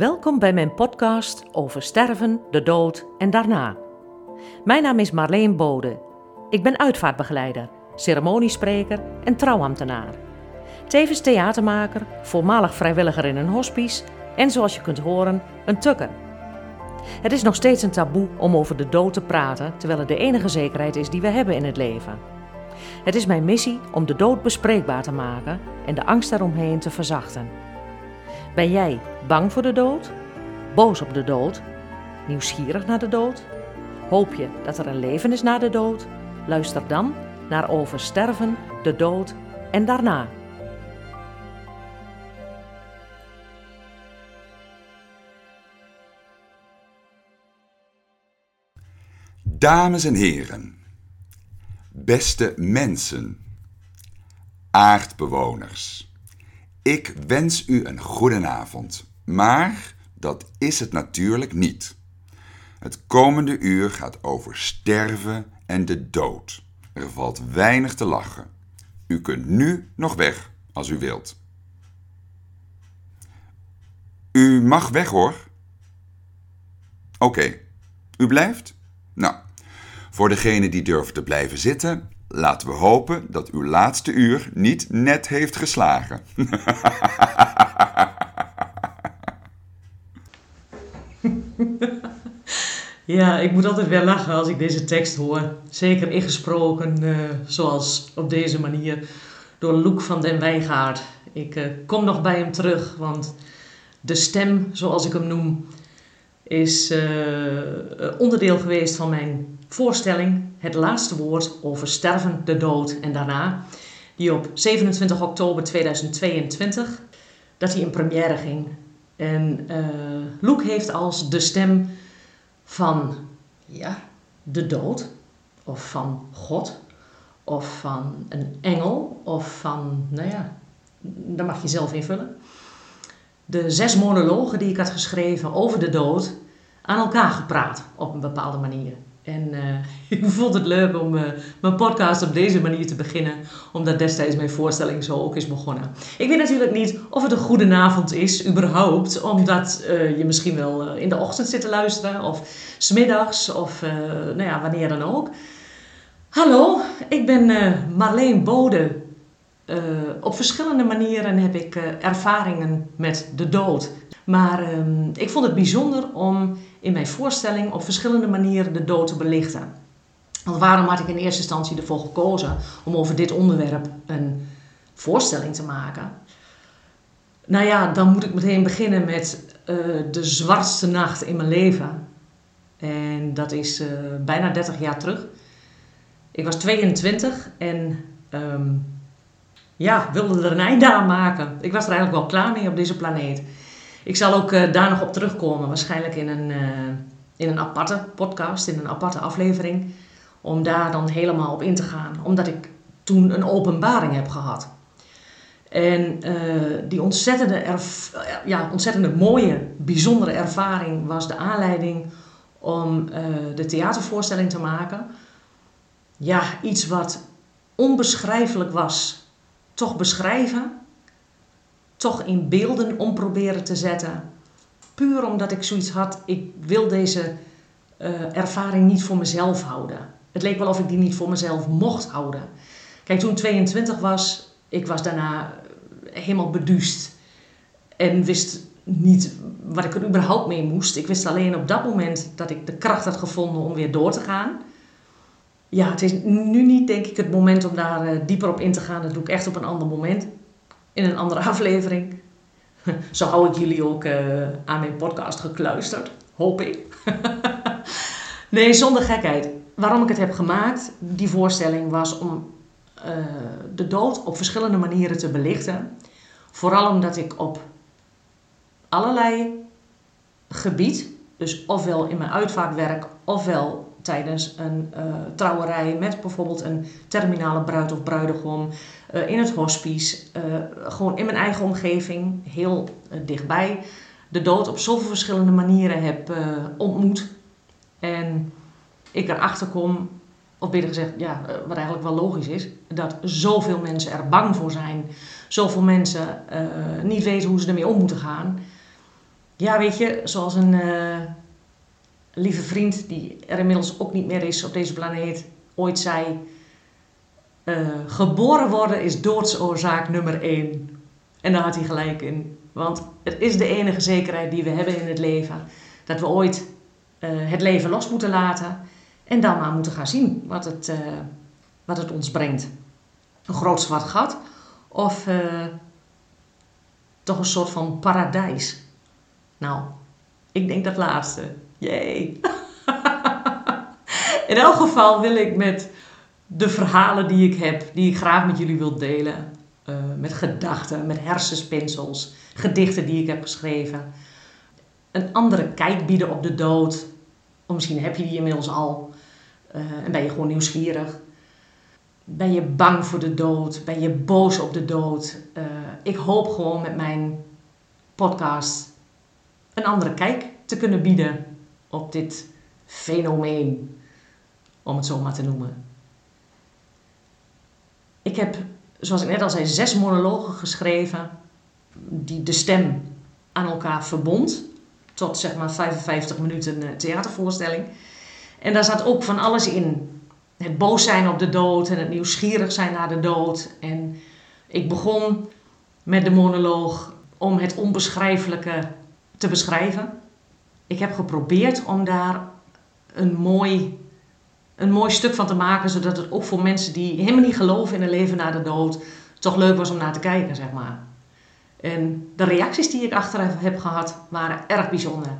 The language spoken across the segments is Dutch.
Welkom bij mijn podcast over sterven, de dood en daarna. Mijn naam is Marleen Bode. Ik ben uitvaartbegeleider, ceremoniespreker en trouwambtenaar. Tevens theatermaker, voormalig vrijwilliger in een hospice en zoals je kunt horen, een tukker. Het is nog steeds een taboe om over de dood te praten, terwijl het de enige zekerheid is die we hebben in het leven. Het is mijn missie om de dood bespreekbaar te maken en de angst daaromheen te verzachten. Ben jij bang voor de dood? Boos op de dood? Nieuwsgierig naar de dood? Hoop je dat er een leven is na de dood? Luister dan naar Over sterven, de dood en daarna. Dames en heren, beste mensen, aardbewoners, ik wens u een goedenavond, maar dat is het natuurlijk niet. Het komende uur gaat over sterven en de dood. Er valt weinig te lachen. U kunt nu nog weg als u wilt. U mag weg hoor. Oké, u blijft? Nou, voor degene die durft te blijven zitten, laten we hopen dat uw laatste uur niet net heeft geslagen. Ja, ik moet altijd weer lachen als ik deze tekst hoor. Zeker ingesproken, uh, zoals op deze manier, door Loek van den Wijngaard. Ik uh, kom nog bij hem terug, want de stem, zoals ik hem noem, is uh, onderdeel geweest van mijn voorstelling Het laatste woord over sterven, de dood en daarna. Die op 27 oktober 2022, dat hij in première ging. En uh, heeft als de stem van ja, de dood, of van God, of van een engel, of van, nou ja, daar mag je zelf invullen. De zes monologen die ik had geschreven over de dood aan elkaar gepraat op een bepaalde manier. En uh, ik vond het leuk om uh, mijn podcast op deze manier te beginnen, omdat destijds mijn voorstelling zo ook is begonnen. Ik weet natuurlijk niet of het een goede avond is, überhaupt, omdat uh, je misschien wel in de ochtend zit te luisteren, of smiddags, of nou ja, wanneer dan ook. Hallo, ik ben Marleen Bode. Op verschillende manieren heb ik ervaringen met de dood. Maar ehm, ik vond het bijzonder om in mijn voorstelling op verschillende manieren de dood te belichten. Want waarom had ik in eerste instantie ervoor gekozen om over dit onderwerp een voorstelling te maken? Nou ja, dan moet ik meteen beginnen met uh, de zwartste nacht in mijn leven. En dat is bijna 30 jaar terug. Ik was 22 en um, ja, wilde er een einde aan maken. Ik was er eigenlijk wel klaar mee op deze planeet. Ik zal ook uh, daar nog op terugkomen, waarschijnlijk in een, uh, in een aparte podcast, in een aparte aflevering. Om daar dan helemaal op in te gaan, omdat ik toen een openbaring heb gehad. En uh, die ontzettende, ja, ontzettende mooie, bijzondere ervaring was de aanleiding om de theatervoorstelling te maken. Ja, iets wat onbeschrijfelijk was, toch beschrijven toch in beelden om proberen te zetten. Puur omdat ik zoiets had, ik wil deze uh, ervaring niet voor mezelf houden. Het leek wel of ik die niet voor mezelf mocht houden. Kijk, toen ik 22 was, ik was daarna helemaal beduust. En wist niet wat ik er überhaupt mee moest. Ik wist alleen op dat moment dat ik de kracht had gevonden om weer door te gaan. Ja, het is nu niet denk ik het moment om daar uh, dieper op in te gaan. Dat doe ik echt op een ander moment in een andere aflevering. Zo hou ik jullie ook uh, aan mijn podcast gekluisterd, hoop ik. nee, zonder gekheid. Waarom ik het heb gemaakt, die voorstelling, was om uh, de dood op verschillende manieren te belichten. Vooral omdat ik op allerlei gebied, dus ofwel in mijn uitvaartwerk, ofwel tijdens een uh, trouwerij met bijvoorbeeld een terminale bruid of bruidegom, uh, in het hospice, uh, gewoon in mijn eigen omgeving, heel dichtbij, de dood op zoveel verschillende manieren heb ontmoet. En ik erachter kom, of beter gezegd, ja, wat eigenlijk wel logisch is, dat zoveel mensen er bang voor zijn, zoveel mensen niet weten hoe ze ermee om moeten gaan. ja, weet je, zoals een lieve vriend die er inmiddels ook niet meer is op deze planeet, ooit zei: uh, Geboren worden is doodsoorzaak nummer één. En daar had hij gelijk in. Want het is de enige zekerheid die we hebben in het leven. Dat we ooit uh, het leven los moeten laten en dan maar moeten gaan zien wat het, wat het ons brengt. Een groot zwart gat of toch een soort van paradijs. Nou, ik denk dat laatste. Jee. In elk geval wil ik met de verhalen die ik heb, die ik graag met jullie wil delen, uh, met gedachten, met hersenspinsels, gedichten die ik heb geschreven, een andere kijk bieden op de dood. Of misschien heb je die inmiddels al uh, en ben je gewoon nieuwsgierig. Ben je bang voor de dood? Ben je boos op de dood? Uh, ik hoop gewoon met mijn podcast een andere kijk te kunnen bieden op dit fenomeen, om het zo maar te noemen. Ik heb, zoals ik net al zei, zes monologen geschreven die de stem aan elkaar verbond. Tot zeg maar 55 minuten eh, theatervoorstelling. En daar zat ook van alles in. Het boos zijn op de dood en het nieuwsgierig zijn naar de dood. En ik begon met de monoloog om het onbeschrijfelijke te beschrijven. Ik heb geprobeerd om daar een mooi, een mooi stuk van te maken, zodat het ook voor mensen die helemaal niet geloven in een leven na de dood, toch leuk was om naar te kijken, zeg maar. En de reacties die ik achteraf heb gehad, waren erg bijzonder.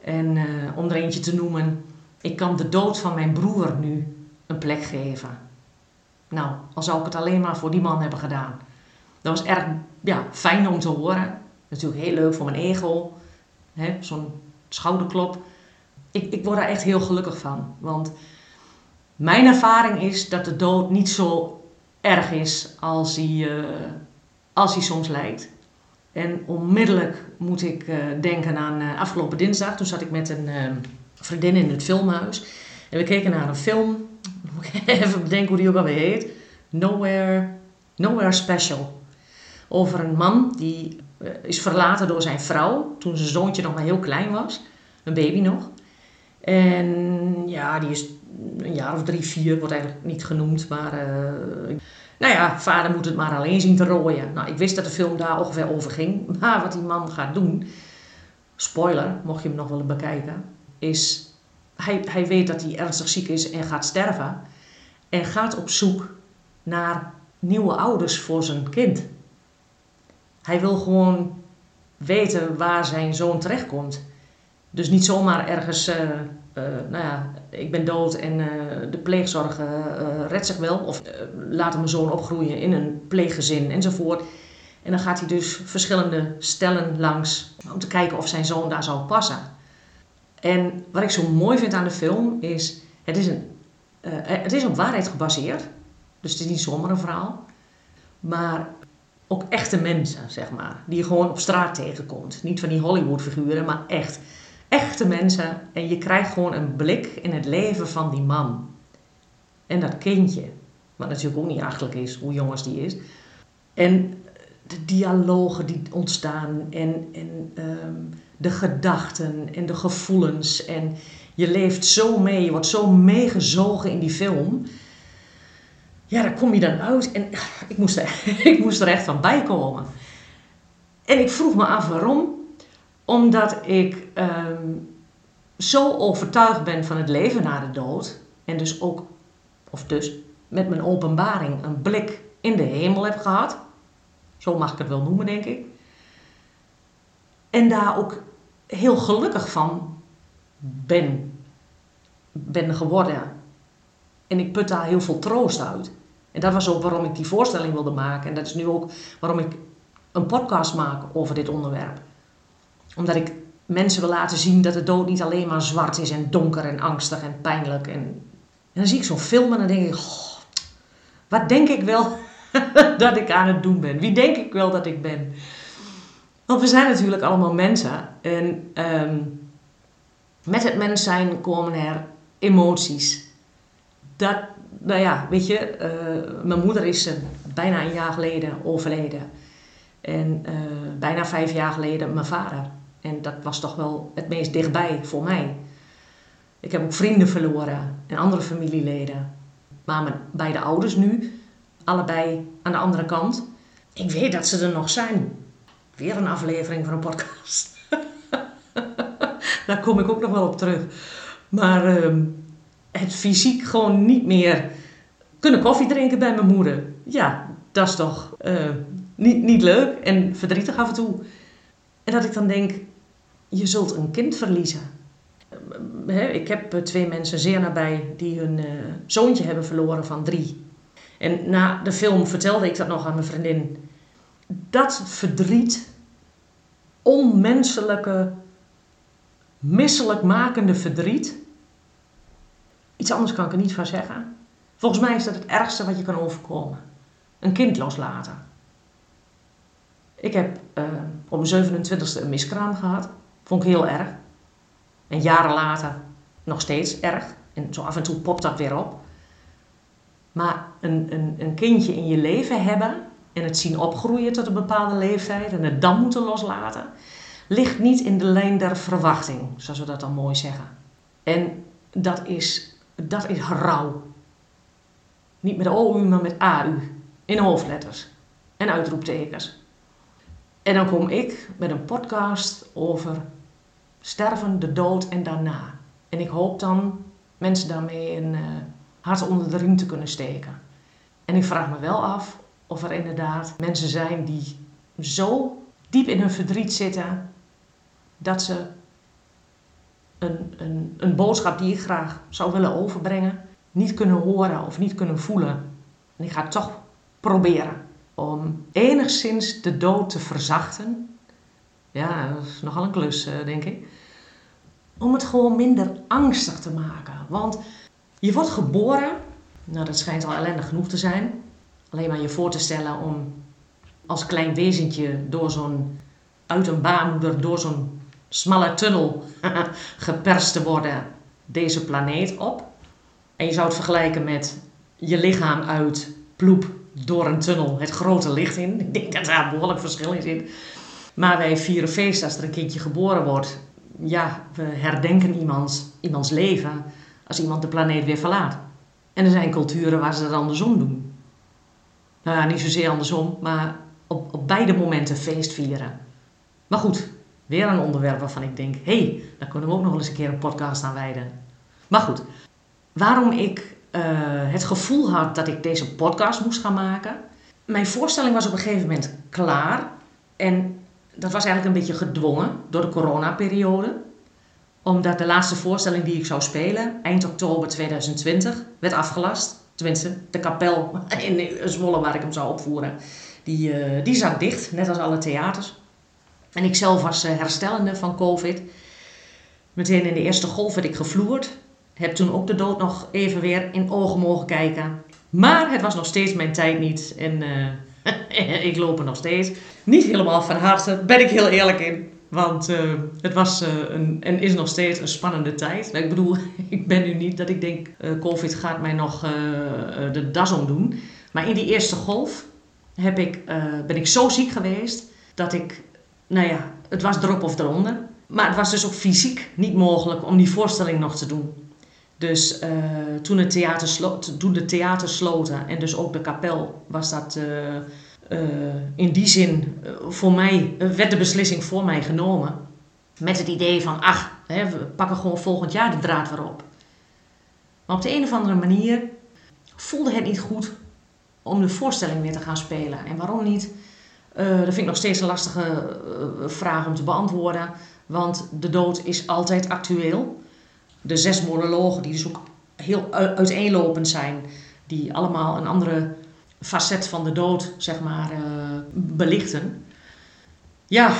En uh, om er eentje te noemen, ik kan de dood van mijn broer nu een plek geven. Nou, al zou ik het alleen maar voor die man hebben gedaan. Dat was erg ja, fijn om te horen. Natuurlijk heel leuk voor mijn ego zo'n schouderklop. Ik, ik word daar echt heel gelukkig van. Want mijn ervaring is dat de dood niet zo erg is als hij, uh, als soms lijkt. En onmiddellijk moet ik uh, denken aan uh, afgelopen dinsdag. Toen zat ik met een vriendin in het filmhuis. En we keken naar een film. Even bedenken hoe die ook alweer heet. Nowhere, Nowhere Special. Over een man die eh, is verlaten door zijn vrouw toen zijn zoontje nog maar heel klein was. Een baby nog. En ja, die is een jaar of drie, vier, wordt eigenlijk niet genoemd. Maar uh, nou ja, vader moet het maar alleen zien te rooien. Nou, ik wist dat de film daar ongeveer over ging. Maar wat die man gaat doen, spoiler, mocht je hem nog willen bekijken, is hij, hij weet dat hij ernstig ziek is en gaat sterven. En gaat op zoek naar nieuwe ouders voor zijn kind. Hij wil gewoon weten waar zijn zoon terechtkomt. Dus niet zomaar ergens, uh, nou ja, ik ben dood en uh, de pleegzorg redt zich wel. Of laat mijn zoon opgroeien in een pleeggezin enzovoort. En dan gaat hij dus verschillende stellen langs om te kijken of zijn zoon daar zou passen. En wat ik zo mooi vind aan de film is, het is, een, het is op waarheid gebaseerd. Dus het is niet zomaar een verhaal. Maar ook echte mensen, zeg maar. Die je gewoon op straat tegenkomt. Niet van die Hollywood-figuren, maar echt. Echte mensen. En je krijgt gewoon een blik in het leven van die man. En dat kindje. Wat natuurlijk ook niet achterlijk is, hoe jong als die is. En de dialogen die ontstaan. En, en um, de gedachten en de gevoelens. En je leeft zo mee. Je wordt zo meegezogen in die film ja, daar kom je dan uit. En ik moest, er, ik moest er echt van bijkomen. En ik vroeg me af waarom. Omdat ik ehm, zo overtuigd ben van het leven na de dood. En dus ook, of dus met mijn openbaring, een blik in de hemel heb gehad. Zo mag ik het wel noemen, denk ik. En daar ook heel gelukkig van ben, ben geworden. En ik put daar heel veel troost uit. En dat was ook waarom ik die voorstelling wilde maken. En dat is nu ook waarom ik een podcast maak over dit onderwerp. Omdat ik mensen wil laten zien dat de dood niet alleen maar zwart is en donker en angstig en pijnlijk. En, en dan zie ik zo'n film en dan denk ik, wat denk ik wel dat ik aan het doen ben? Wie denk ik wel dat ik ben? Want we zijn natuurlijk allemaal mensen. En um, met het mens zijn komen er emoties. Dat, nou ja, weet je, uh, mijn moeder is bijna een jaar geleden overleden. En uh, bijna vijf jaar geleden mijn vader. En dat was toch wel het meest dichtbij voor mij. Ik heb ook vrienden verloren en andere familieleden. Maar mijn beide ouders nu, allebei aan de andere kant. Ik weet dat ze er nog zijn. Weer een aflevering van een podcast. Daar kom ik ook nog wel op terug. Maar ehm, het fysiek gewoon niet meer kunnen koffie drinken bij mijn moeder. Ja, dat is toch uh, niet, niet leuk en verdrietig af en toe. En dat ik dan denk, je zult een kind verliezen. ik heb twee mensen zeer nabij die hun zoontje hebben verloren van drie. En na de film vertelde ik dat nog aan mijn vriendin. Dat verdriet, onmenselijke, misselijkmakende verdriet. Iets anders kan ik er niet van zeggen. Volgens mij is dat het ergste wat je kan overkomen. Een kind loslaten. Ik heb uh, op mijn 27e een miskraam gehad. Vond ik heel erg. En jaren later nog steeds erg. En zo af en toe popt dat weer op. Maar een, een, een kindje in je leven hebben en het zien opgroeien tot een bepaalde leeftijd en het dan moeten loslaten, ligt niet in de lijn der verwachting, zoals we dat dan mooi zeggen. En dat is, dat is rouw. Niet met OU, maar met AU. In hoofdletters. En uitroeptekens. En dan kom ik met een podcast over sterven, de dood en daarna. En ik hoop dan mensen daarmee een uh, hart onder de riem te kunnen steken. En ik vraag me wel af of er inderdaad mensen zijn die zo diep in hun verdriet zitten dat ze een, een, een boodschap die ik graag zou willen overbrengen, niet kunnen horen of niet kunnen voelen. En ik ga toch proberen om enigszins de dood te verzachten. Ja, dat is nogal een klus, eh, denk ik. Om het gewoon minder angstig te maken. Want je wordt geboren, nou dat schijnt al ellendig genoeg te zijn. Alleen maar je voor te stellen om als klein wezentje door zo'n, uit een baarmoeder, door zo'n smalle tunnel geperst te worden deze planeet op. En je zou het vergelijken met je lichaam uit ploep door een tunnel het grote licht in. Ik denk dat daar een behoorlijk verschil in zit. Maar wij vieren feest als er een kindje geboren wordt. Ja, we herdenken iemands, iemands leven als iemand de planeet weer verlaat. En er zijn culturen waar ze dat andersom doen. Nou ja, niet zozeer andersom, maar op, op beide momenten feest vieren. Maar goed, weer een onderwerp waarvan ik denk: hé, hey, daar kunnen we ook nog eens een keer een podcast aan wijden. Maar goed, waarom ik uh, het gevoel had dat ik deze podcast moest gaan maken. Mijn voorstelling was op een gegeven moment klaar. En dat was eigenlijk een beetje gedwongen door de coronaperiode. Omdat de laatste voorstelling die ik zou spelen, eind oktober 2020, werd afgelast. Tenminste, de kapel in Zwolle waar ik hem zou opvoeren, die, uh, die zat dicht, net als alle theaters. En ik zelf was uh, herstellende van COVID. Meteen in de eerste golf werd ik gevloerd. Heb toen ook de dood nog even weer in ogen mogen kijken. Maar het was nog steeds mijn tijd niet. En uh, ik loop er nog steeds. Niet helemaal van harte, ben ik heel eerlijk in. Want uh, het was een, en is nog steeds een spannende tijd. Ik bedoel, ik ben nu niet dat ik denk, COVID gaat mij nog de das omdoen. Maar in die eerste golf heb ik, ben ik zo ziek geweest dat ik, nou ja, het was erop of eronder. Maar het was dus ook fysiek niet mogelijk om die voorstelling nog te doen. Dus uh, toen, het theater toen de theater sloten en dus ook de kapel, was dat uh, uh, in die zin voor mij, werd de beslissing voor mij genomen. Met het idee van, ach, hè, we pakken gewoon volgend jaar de draad weer op. Maar op de een of andere manier voelde het niet goed om de voorstelling weer te gaan spelen. En waarom niet? Dat vind ik nog steeds een lastige vraag om te beantwoorden. Want de dood is altijd actueel de zes monologen, die dus ook heel uiteenlopend zijn, die allemaal een andere facet van de dood, zeg maar, uh, belichten. Ja,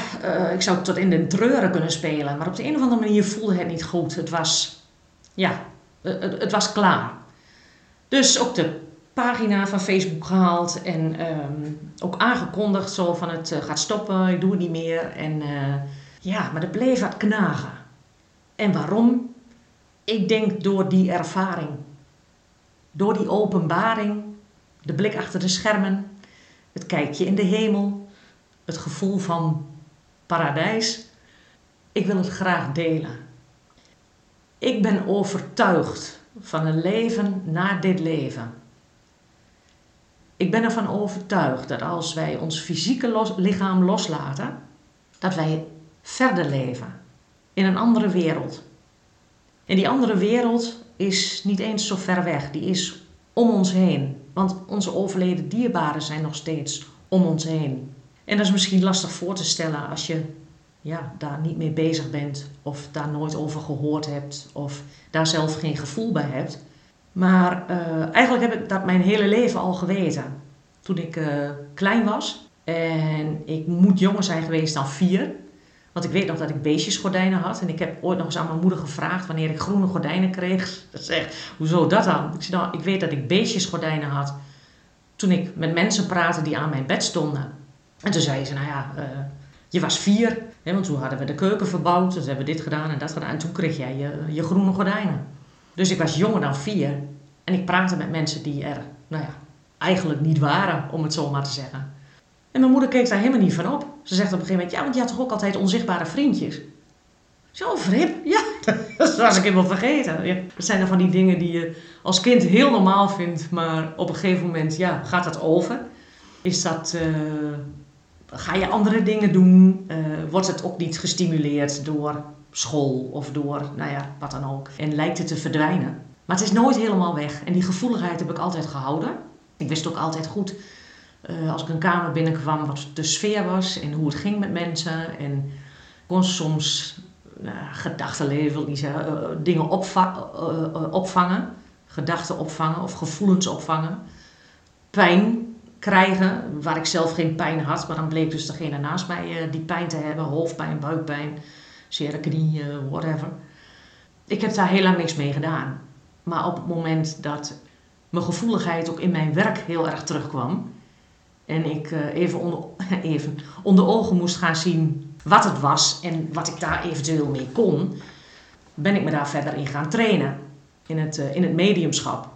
ik zou tot in de treuren kunnen spelen, maar op de een of andere manier voelde het niet goed. Het was, ja, het, het was klaar. Dus ook de pagina van Facebook gehaald en um, ook aangekondigd zo van het uh, gaat stoppen, ik doe het niet meer. En ja, maar er bleef wat knagen. En waarom? Ik denk door die ervaring, door die openbaring, de blik achter de schermen, het kijkje in de hemel, het gevoel van paradijs. Ik wil het graag delen. Ik ben overtuigd van een leven na dit leven. Ik ben ervan overtuigd dat als wij ons fysieke lichaam loslaten, dat wij verder leven in een andere wereld. En die andere wereld is niet eens zo ver weg, die is om ons heen. Want onze overleden dierbaren zijn nog steeds om ons heen. En dat is misschien lastig voor te stellen als je ja, daar niet mee bezig bent, of daar nooit over gehoord hebt, of daar zelf geen gevoel bij hebt. Maar uh, eigenlijk heb ik dat mijn hele leven al geweten. Toen ik uh, klein was en ik moet jonger zijn geweest dan vier. Want ik weet nog dat ik beestjesgordijnen had. En ik heb ooit nog eens aan mijn moeder gevraagd wanneer ik groene gordijnen kreeg. Dat zegt, hoezo dat dan? Ik zei, nou, ik weet dat ik beestjesgordijnen had toen ik met mensen praatte die aan mijn bed stonden. En toen zei ze, nou ja, uh, je was vier. Hè, want toen hadden we de keuken verbouwd. Dus hebben we dit gedaan en dat gedaan. En toen kreeg jij je groene gordijnen. Dus ik was jonger dan vier. En ik praatte met mensen die er, nou ja, eigenlijk niet waren, om het zo maar te zeggen. En mijn moeder keek daar helemaal niet van op. Ze zegt op een gegeven moment, ja, want je had toch ook altijd onzichtbare vriendjes? Zo, Frip, ja, dat was ik helemaal vergeten. Ja, dat zijn dan van die dingen die je als kind heel normaal vindt, maar op een gegeven moment, ja, gaat dat over. Is dat, uh, ga je andere dingen doen? Uh, wordt het ook niet gestimuleerd door school of door, nou ja, wat dan ook. En lijkt het te verdwijnen. Maar het is nooit helemaal weg. En die gevoeligheid heb ik altijd gehouden. Ik wist ook altijd goed uh, als ik een kamer binnenkwam wat de sfeer was en hoe het ging met mensen. En kon soms uh, gedachtenleven, die uh, dingen opva opvangen, gedachten opvangen of gevoelens opvangen. Pijn krijgen, waar ik zelf geen pijn had, maar dan bleek dus degene naast mij die pijn te hebben, hoofdpijn, buikpijn, zere whatever. Ik heb daar heel lang niks mee gedaan. Maar op het moment dat mijn gevoeligheid ook in mijn werk heel erg terugkwam, en ik uh, even, onder, even onder ogen moest gaan zien wat het was en wat ik daar eventueel mee kon, ben ik me daar verder in gaan trainen. In het, uh, in het mediumschap.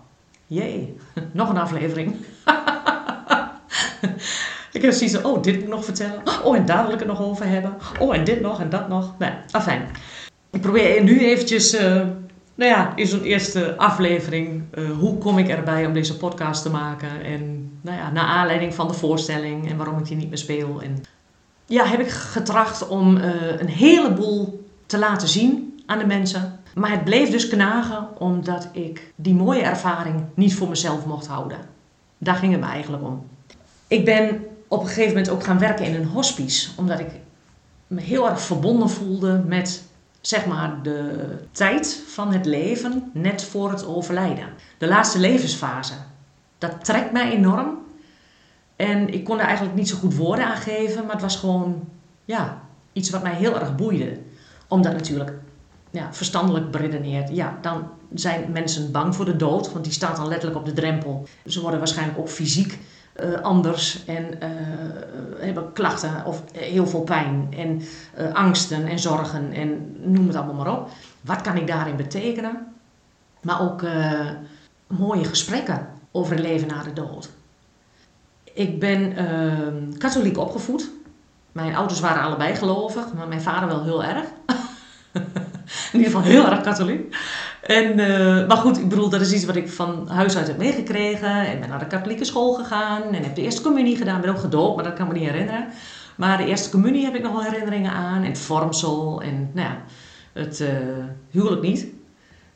Jee, nog een aflevering. ik heb zoiets oh, dit moet ik nog vertellen. Oh, en daar wil ik het nog over hebben. Oh, en dit nog en dat nog. Nou, afijn. Ik probeer nu eventjes... Uh, nou ja, in zo'n eerste aflevering, uh, hoe kom ik erbij om deze podcast te maken? En nou ja, naar aanleiding van de voorstelling en waarom ik die niet meer speel. En ja, heb ik getracht om uh, een heleboel te laten zien aan de mensen. Maar het bleef dus knagen omdat ik die mooie ervaring niet voor mezelf mocht houden. Daar ging het me eigenlijk om. Ik ben op een gegeven moment ook gaan werken in een hospice, omdat ik me heel erg verbonden voelde met zeg maar de tijd van het leven net voor het overlijden. De laatste levensfase. Dat trekt mij enorm. En ik kon er eigenlijk niet zo goed woorden aan geven, maar het was gewoon ja, iets wat mij heel erg boeide. Omdat natuurlijk ja, verstandelijk beredeneerd, ja, dan zijn mensen bang voor de dood, want die staat dan letterlijk op de drempel. Ze worden waarschijnlijk ook fysiek uh, anders en uh, hebben klachten of heel veel pijn en angsten en zorgen en noem het allemaal maar op. Wat kan ik daarin betekenen? Maar ook mooie gesprekken over het leven na de dood. Ik ben katholiek opgevoed. Mijn ouders waren allebei gelovig, maar mijn vader wel heel erg. In ieder geval heel erg katholiek. En, uh, maar goed, ik bedoel, dat is iets wat ik van huis uit heb meegekregen. Ik ben naar de katholieke school gegaan en heb de eerste communie gedaan. Ben ook gedoopt, maar dat kan me niet herinneren. Maar de eerste communie heb ik nog wel herinneringen aan. En het vormsel en nou ja, het uh, huwelijk niet.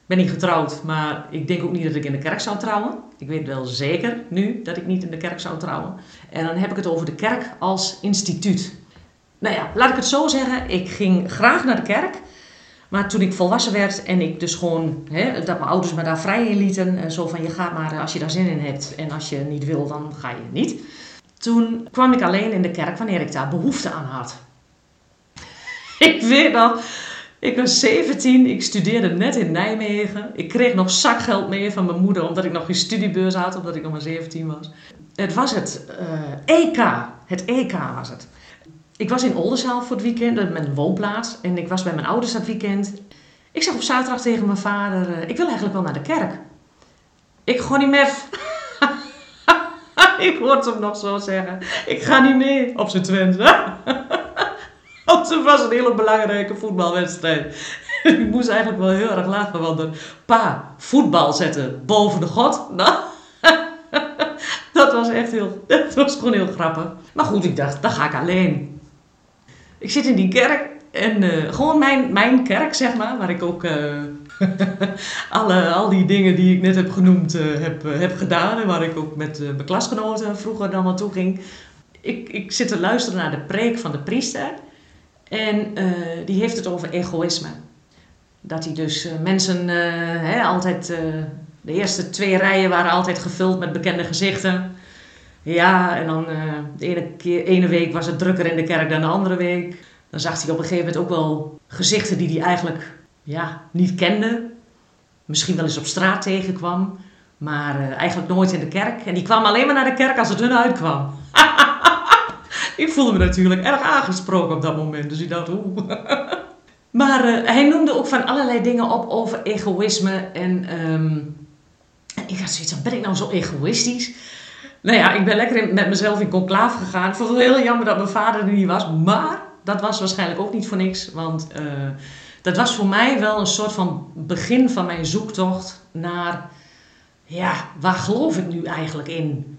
Ben niet getrouwd, maar ik denk ook niet dat ik in de kerk zou trouwen. Ik weet wel zeker nu dat ik niet in de kerk zou trouwen. En dan heb ik het over de kerk als instituut. Nou ja, laat ik het zo zeggen. Ik ging graag naar de kerk. Maar toen ik volwassen werd en ik dus gewoon, hè, dat mijn ouders me daar vrij in lieten, en zo van je gaat maar als je daar zin in hebt en als je niet wil, dan ga je niet. Toen kwam ik alleen in de kerk wanneer ik daar behoefte aan had. ik weet nog, ik was 17, ik studeerde net in Nijmegen. Ik kreeg nog zakgeld mee van mijn moeder omdat ik nog geen studiebeurs had, omdat ik nog maar 17 was. Het was het EK, eh, e het EK was het. Ik was in Oldenzaal voor het weekend, met een woonplaats. En ik was bij mijn ouders dat weekend. Ik zeg op zaterdag tegen mijn vader, uh, ik wil eigenlijk wel naar de kerk. Ik ga niet meer. ik hoorde hem nog zo zeggen. Ik ga niet mee op zijn Twente. op het was een hele belangrijke voetbalwedstrijd. ik moest eigenlijk wel heel erg lachen, want pa, voetbal zetten boven de god. Nou, dat was echt heel, dat was gewoon heel grappig. Maar goed, ik dacht, dan ga ik alleen. Ik zit in die kerk en eh, gewoon mijn, mijn kerk, zeg maar, waar ik ook uh, alle, al die dingen die ik net heb genoemd uh, heb, heb gedaan. En waar ik ook met mijn klasgenoten vroeger dan naartoe ging. Ik, ik zit te luisteren naar de preek van de priester. En die heeft het over egoïsme. Dat hij dus mensen altijd... de eerste twee rijen waren altijd gevuld met bekende gezichten. Ja, en dan de ene, keer, ene week was het drukker in de kerk dan de andere week dan zag hij op een gegeven moment ook wel gezichten die hij eigenlijk ja, niet kende. Misschien wel eens op straat tegenkwam, maar uh, eigenlijk nooit in de kerk. En die kwam alleen maar naar de kerk als het hun uitkwam. ik voelde me natuurlijk erg aangesproken op dat moment, dus ik dacht, oeh. maar uh, hij noemde ook van allerlei dingen op over egoïsme. En um, ik had zoiets van, ben ik nou zo egoïstisch? Nou ja, ik ben lekker met mezelf in conclave gegaan. Ik vond het heel jammer dat mijn vader er niet was, maar dat was waarschijnlijk ook niet voor niks. Want uh, dat was voor mij wel een soort van begin van mijn zoektocht naar, ja, waar geloof ik nu eigenlijk in?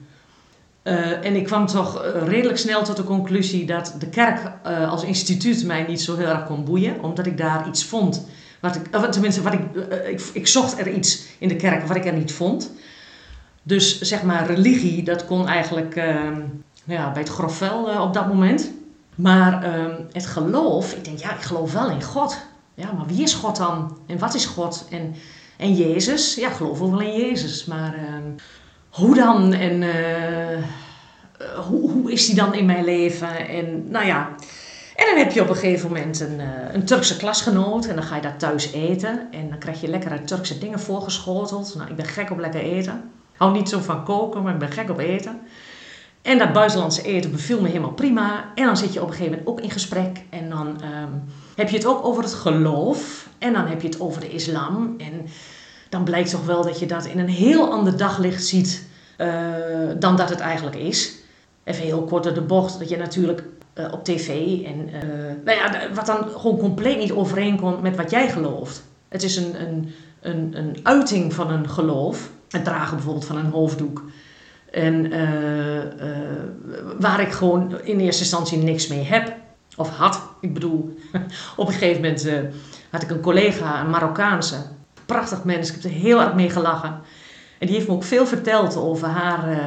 Uh, en ik kwam toch redelijk snel tot de conclusie dat de kerk als instituut mij niet zo heel erg kon boeien, omdat ik daar iets vond. Wat ik, tenminste, wat ik, ik, ik zocht er iets in de kerk wat ik er niet vond. Dus zeg maar, religie, dat kon eigenlijk ehm, ja, bij het grofvel op dat moment. Maar um, het geloof, ik denk, ja, ik geloof wel in God. Ja, maar wie is God dan? En wat is God? En, en Jezus? Ja, geloof ook wel in Jezus. Maar um, hoe dan? En uh, hoe, hoe is die dan in mijn leven? En nou ja. En dan heb je op een gegeven moment een, uh, een Turkse klasgenoot. En dan ga je daar thuis eten. En dan krijg je lekkere Turkse dingen voorgeschoteld. Nou, ik ben gek op lekker eten. Hou niet zo van koken, maar ik ben gek op eten. En dat buitenlandse eten beviel me helemaal prima. En dan zit je op een gegeven moment ook in gesprek. En dan um, heb je het ook over het geloof. En dan heb je het over de islam. En dan blijkt toch wel dat je dat in een heel ander daglicht ziet uh, dan dat het eigenlijk is. Even heel kort door de bocht, dat je natuurlijk uh, op tv en uh, nou ja, wat dan gewoon compleet niet overeenkomt met wat jij gelooft. Het is een, een, een, een uiting van een geloof. Het dragen bijvoorbeeld van een hoofddoek. En uh, uh, waar ik gewoon in eerste instantie niks mee heb. Of had. Ik bedoel, op een gegeven moment uh, had ik een collega, een Marokkaanse. Prachtig mens. Ik heb er heel erg mee gelachen. En die heeft me ook veel verteld over haar,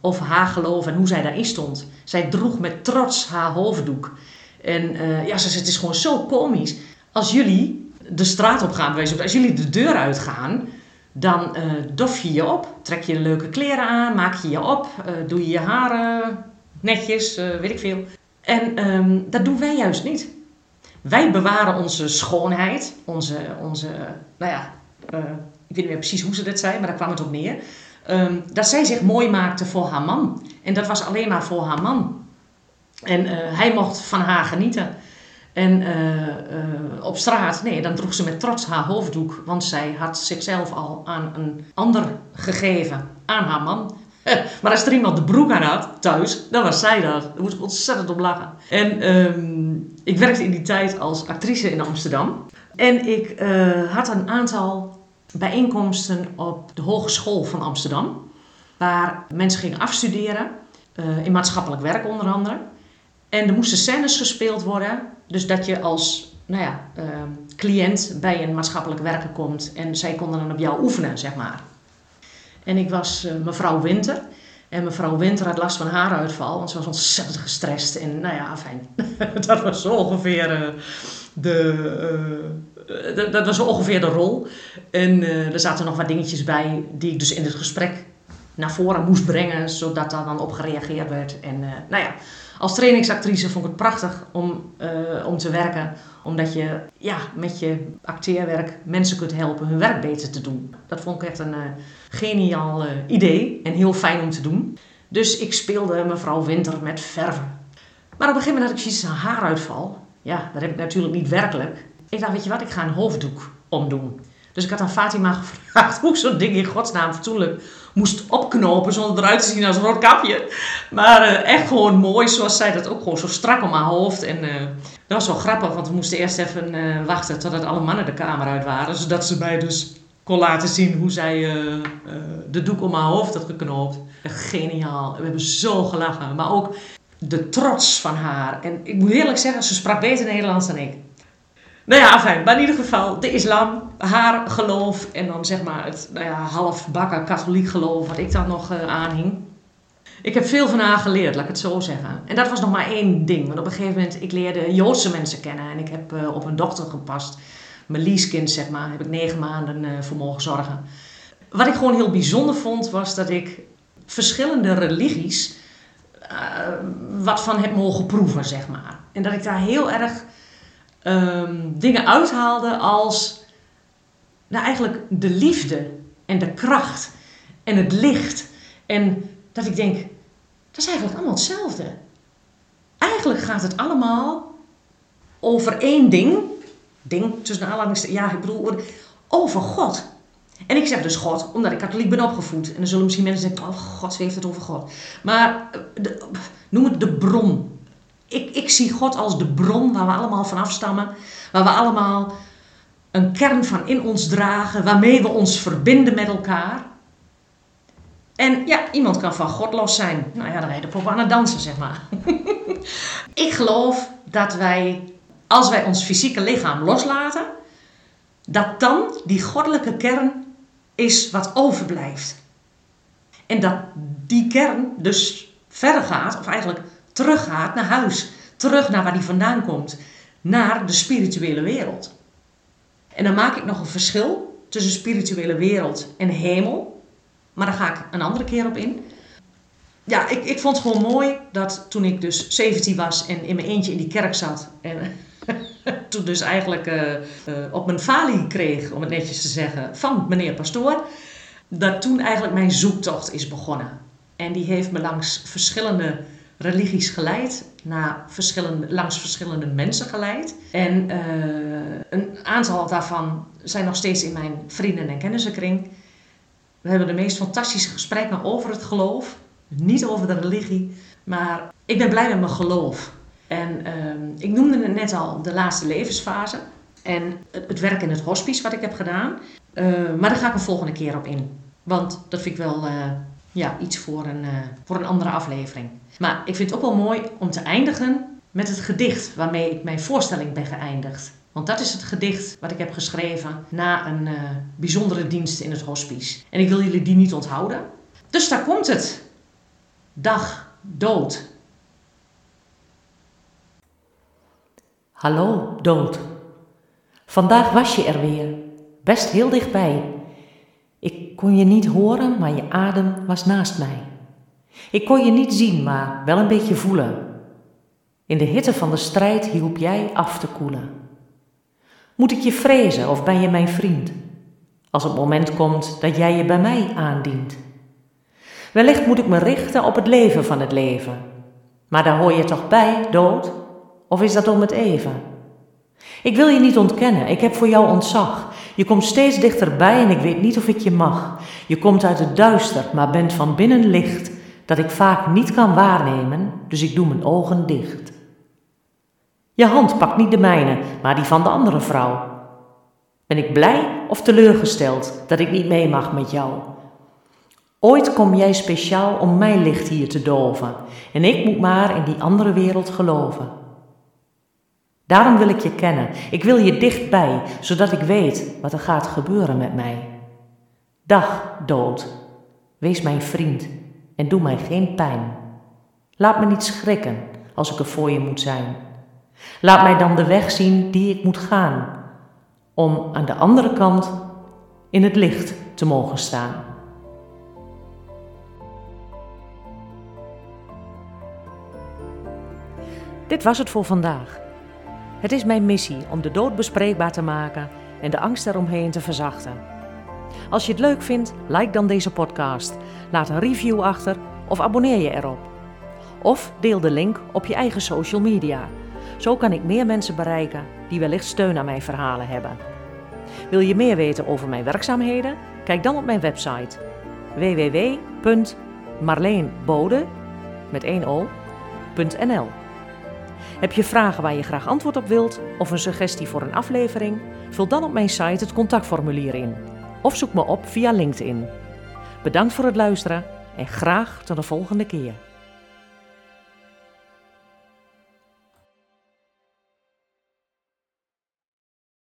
over haar geloof en hoe zij daarin stond. Zij droeg met trots haar hoofddoek. En ja, ze zei, het is gewoon zo komisch. Als jullie de straat op gaan, als jullie de deur uitgaan dan uh, dof je je op, trek je leuke kleren aan, maak je je op, uh, doe je je haren netjes, uh, weet ik veel. En um, dat doen wij juist niet. Wij bewaren onze schoonheid, onze, onze nou ja, ik weet niet meer precies hoe ze dat zei, maar daar kwam het op neer. Um, dat zij zich mooi maakte voor haar man. En dat was alleen maar voor haar man. En hij mocht van haar genieten. En uh, uh, op straat, nee, dan droeg ze met trots haar hoofddoek, want zij had zichzelf al aan een ander gegeven, aan haar man. maar als er iemand de broek aan had, thuis, dan was zij dat. Daar moest ik ontzettend op lachen. En um, ik werkte in die tijd als actrice in Amsterdam. En ik uh, had een aantal bijeenkomsten op de Hogeschool van Amsterdam. Waar mensen gingen afstuderen, in maatschappelijk werk onder andere. En er moesten scènes gespeeld worden. Dus dat je als nou ja, uh, cliënt bij een maatschappelijk werker komt. En zij konden dan op jou oefenen, zeg maar. En ik was uh, mevrouw Winter. En mevrouw Winter had last van haaruitval. Want ze was ontzettend gestrest. En nou ja, fijn. dat was ongeveer uh, de... dat was ongeveer de rol. En er zaten nog wat dingetjes bij die ik dus in het gesprek naar voren moest brengen, zodat daar dan op gereageerd werd. En nou ja, als trainingsactrice vond ik het prachtig om, uh, om te werken. Omdat je ja, met je acteerwerk mensen kunt helpen hun werk beter te doen. Dat vond ik echt een uh, geniaal uh, idee en heel fijn om te doen. Dus ik speelde mevrouw Winter met verven. Maar op een gegeven moment had ik zoiets een haaruitval. Ja, dat heb ik natuurlijk niet werkelijk. Ik dacht, weet je wat, ik ga een hoofddoek omdoen. Dus ik had aan Fatima gevraagd hoe ik zo'n ding in godsnaam fatsoenlijk moest opknopen zonder eruit te zien als een roodkapje. Maar eh, echt gewoon mooi, zoals zij dat ook gewoon zo strak om haar hoofd. En uh, dat was wel grappig, want we moesten eerst even uh, wachten totdat alle mannen de kamer uit waren. Zodat ze mij dus kon laten zien hoe zij de doek om haar hoofd had geknoopt. Geniaal. We hebben zo gelachen. Maar ook de trots van haar. En ik moet eerlijk zeggen, ze sprak beter Nederlands dan ik. Nou ja, fijn. Maar in ieder geval, de islam, haar geloof en dan zeg maar het nou ja, katholiek geloof wat ik dan nog uh, aanhing. Ik heb veel van haar geleerd, laat ik het zo zeggen. En dat was nog maar één ding. Want op een gegeven moment, ik leerde Joodse mensen kennen. En ik heb uh, op een dochter gepast. Mijn leasekind, zeg maar, heb ik negen maanden uh, voor mogen zorgen. Wat ik gewoon heel bijzonder vond, was dat ik verschillende religies wat van heb mogen proeven, zeg maar. En dat ik daar heel erg um, dingen uithaalde als nou eigenlijk de liefde en de kracht en het licht. En dat ik denk, dat is eigenlijk allemaal hetzelfde. Eigenlijk gaat het allemaal over één ding. Ding tussen aanhalingstekens. Ja, ik bedoel, over God. En ik zeg dus God, omdat ik katholiek ben opgevoed. En dan zullen misschien mensen denken, oh God, ze heeft het over God. Maar de, noem het de bron ik, ik zie God als de bron waar we allemaal van afstammen. Waar we allemaal een kern van in ons dragen. Waarmee we ons verbinden met elkaar. En ja, iemand kan van God los zijn. Nou ja, dan ben je de aan het dansen, zeg maar. ik geloof dat wij, als wij ons fysieke lichaam loslaten, dat dan die goddelijke kern is wat overblijft. En dat die kern dus verder gaat, of eigenlijk teruggaat naar huis. Terug naar waar die vandaan komt. Naar de spirituele wereld. En dan maak ik nog een verschil tussen spirituele wereld en hemel. Maar daar ga ik een andere keer op in. Ja, ik, ik vond het gewoon mooi dat toen ik dus 17 was en in mijn eentje in die kerk zat. En toen dus eigenlijk uh, uh, op mijn falie kreeg, om het netjes te zeggen, van meneer Pastoor. Dat toen eigenlijk mijn zoektocht is begonnen. En die heeft me langs verschillende religies geleid, naar verschillende, langs verschillende mensen geleid. En uh, een aantal daarvan zijn nog steeds in mijn vrienden- en kennissenkring. We hebben de meest fantastische gesprekken over het geloof, niet over de religie, maar ik ben blij met mijn geloof. En uh, ik noemde het net al de laatste levensfase en het, werk in het hospice wat ik heb gedaan. Uh, maar daar ga ik een volgende keer op in. Want dat vind ik wel ja, iets voor een, voor een andere aflevering. Maar ik vind het ook wel mooi om te eindigen met het gedicht waarmee ik mijn voorstelling ben geëindigd. Want dat is het gedicht wat ik heb geschreven na een uh, bijzondere dienst in het hospice. En ik wil jullie die niet onthouden. Dus daar komt het. Dag dood. Hallo dood. Vandaag was je er weer, best heel dichtbij. Kon je niet horen, maar je adem was naast mij. Ik kon je niet zien, maar wel een beetje voelen. In de hitte van de strijd hielp jij af te koelen. Moet ik je vrezen of ben je mijn vriend? Als het moment komt dat jij je bij mij aandient. Wellicht moet ik me richten op het leven van het leven. Maar daar hoor je toch bij, dood? Of is dat om het even? Ik wil je niet ontkennen, ik heb voor jou ontzag. Je komt steeds dichterbij en ik weet niet of ik je mag. Je komt uit het duister, maar bent van binnen licht dat ik vaak niet kan waarnemen, dus ik doe mijn ogen dicht. Je hand pakt niet de mijne, maar die van de andere vrouw. Ben ik blij of teleurgesteld dat ik niet mee mag met jou? Ooit kom jij speciaal om mijn licht hier te doven en ik moet maar in die andere wereld geloven. Daarom wil ik je kennen, ik wil je dichtbij, zodat ik weet wat er gaat gebeuren met mij. Dag, dood, wees mijn vriend en doe mij geen pijn. Laat me niet schrikken als ik er voor je moet zijn. Laat mij dan de weg zien die ik moet gaan, om aan de andere kant in het licht te mogen staan. Dit was het voor vandaag. Het is mijn missie om de dood bespreekbaar te maken en de angst eromheen te verzachten. Als je het leuk vindt, like dan deze podcast. Laat een review achter of abonneer je erop. Of deel de link op je eigen social media. Zo kan ik meer mensen bereiken die wellicht steun aan mijn verhalen hebben. Wil je meer weten over mijn werkzaamheden? Kijk dan op mijn website www.marleenbode met 1 o.nl. Heb je vragen waar je graag antwoord op wilt of een suggestie voor een aflevering? Vul dan op mijn site het contactformulier in of zoek me op via LinkedIn. Bedankt voor het luisteren en graag tot de volgende keer.